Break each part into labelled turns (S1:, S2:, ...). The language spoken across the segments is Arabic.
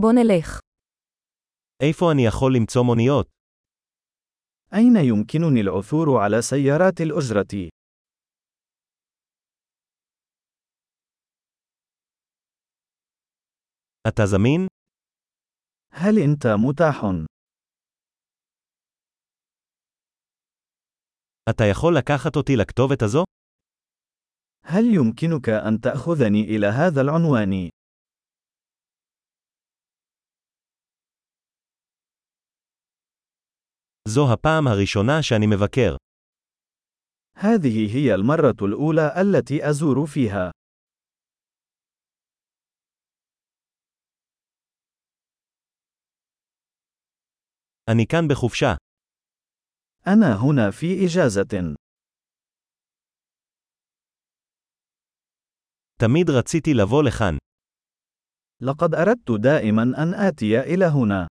S1: בוא נלך.
S2: איפה אני יכול למצוא מוניות?
S3: أين يمكنني العثور على سيارات الأجرة؟
S2: אתה זמין?
S3: هل أنت متاح؟
S2: אתה יכול לקחת אותי לכתובת הזו?
S3: هل يمكنك أن تأخذني إلى هذا العنوان؟
S2: זו הפעם הראשונה שאני מבקר.
S3: هذه هي المرة الأولى التي أزور فيها.
S2: אני כאן בחופשה.
S3: أنا هنا في إجازة.
S2: תמיד רציתי לבוא לכאן.
S3: لقد أردت دائما أن آتي إلى هنا.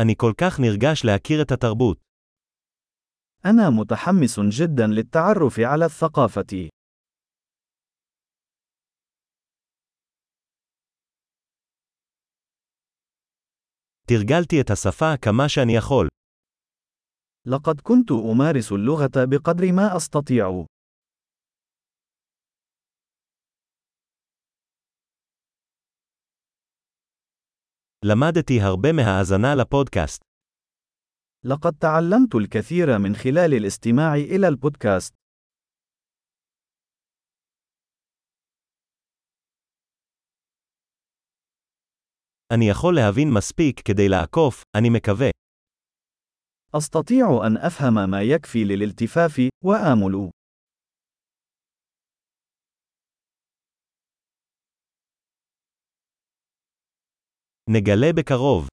S2: אני כל כך נרגש להכיר את התרבות.
S3: أنا متحمس جدا للتعرف على الثقافة.
S2: תרגלתי את השפה כמה שאני יכול.
S3: لقد كنت أمارس اللغة بقدر ما أستطيع.
S2: למדתי הרבה מהאזנה לפודקאסט.
S3: لقد تعلمت الكثير من خلال الاستماع إلى البودكاست.
S2: אני יכול להבין מספיק כדי לעקוף, אני מקווה.
S3: أستطيع أن أفهم ما يكفي للالتفاف، وآمل.
S2: נגלה בקרוב.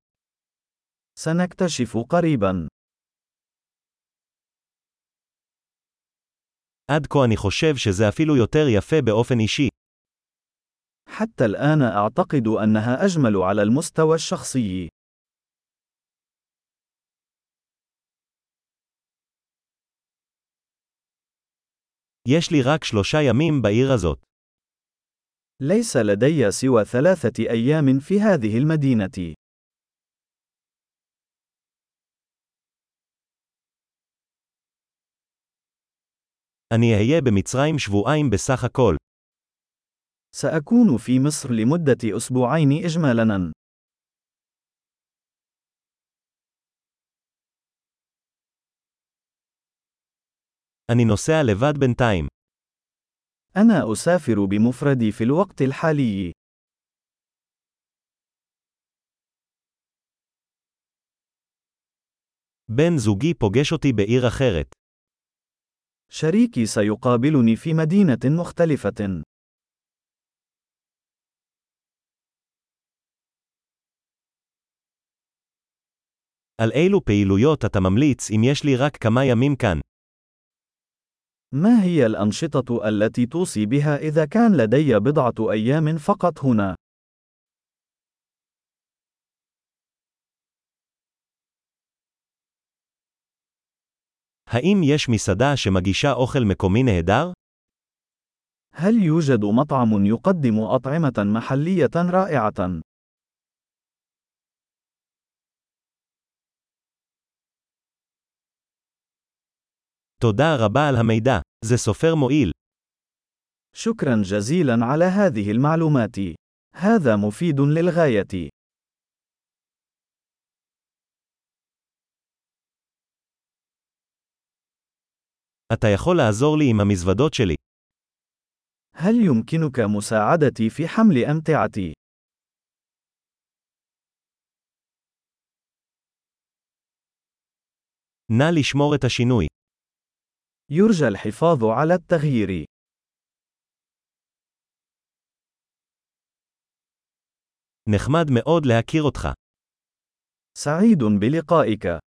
S3: سنكتشف قريبا.
S2: עד כה אני חושב שזה אפילו יותר יפה באופן אישי.
S3: حتى الآن أعتقد أنها أجمل على المستوى الشخصي.
S2: יש לי רק שלושה ימים בעיר הזאת.
S3: ليس لدي سوى ثلاثة أيام في هذه المدينة.
S2: אני אהיה במצרים שבועיים בסך הכל.
S3: سأكون في مصر لمدة أسبوعين إجمالاً.
S2: אני נוסע לבד בינתיים.
S3: أنا أسافر بمفردي في الوقت الحالي.
S2: בן זוגי פוגש אותי בעיר אחרת.
S3: شريكي سيقابلني في مدينة مختلفة.
S2: על אילו פעילויות אתה ממליץ אם יש לי רק כמה ימים כאן?
S3: ما هي الأنشطة التي توصي بها إذا كان لدي بضعة أيام فقط هنا؟
S2: האם יש מסעדה שמגישה אוכל מקומי נהדר?
S3: هل يوجد مطعم يقدم أطعمة محلية رائعة؟
S2: תודה רבה על המידע. זה סופר מועיל.
S3: شكرا جزيلا على هذه المعلومات. هذا مفيد للغاية.
S2: אתה יכול לעזור לי עם המזוודות שלי.
S3: هل يمكنك مساعدتي في حمل أمتعتي؟
S2: נא לשמור את השינוי.
S3: يرجى الحفاظ على التغيير.
S2: נחמד מאוד להכיר אותך.
S3: سعيد بلقائك.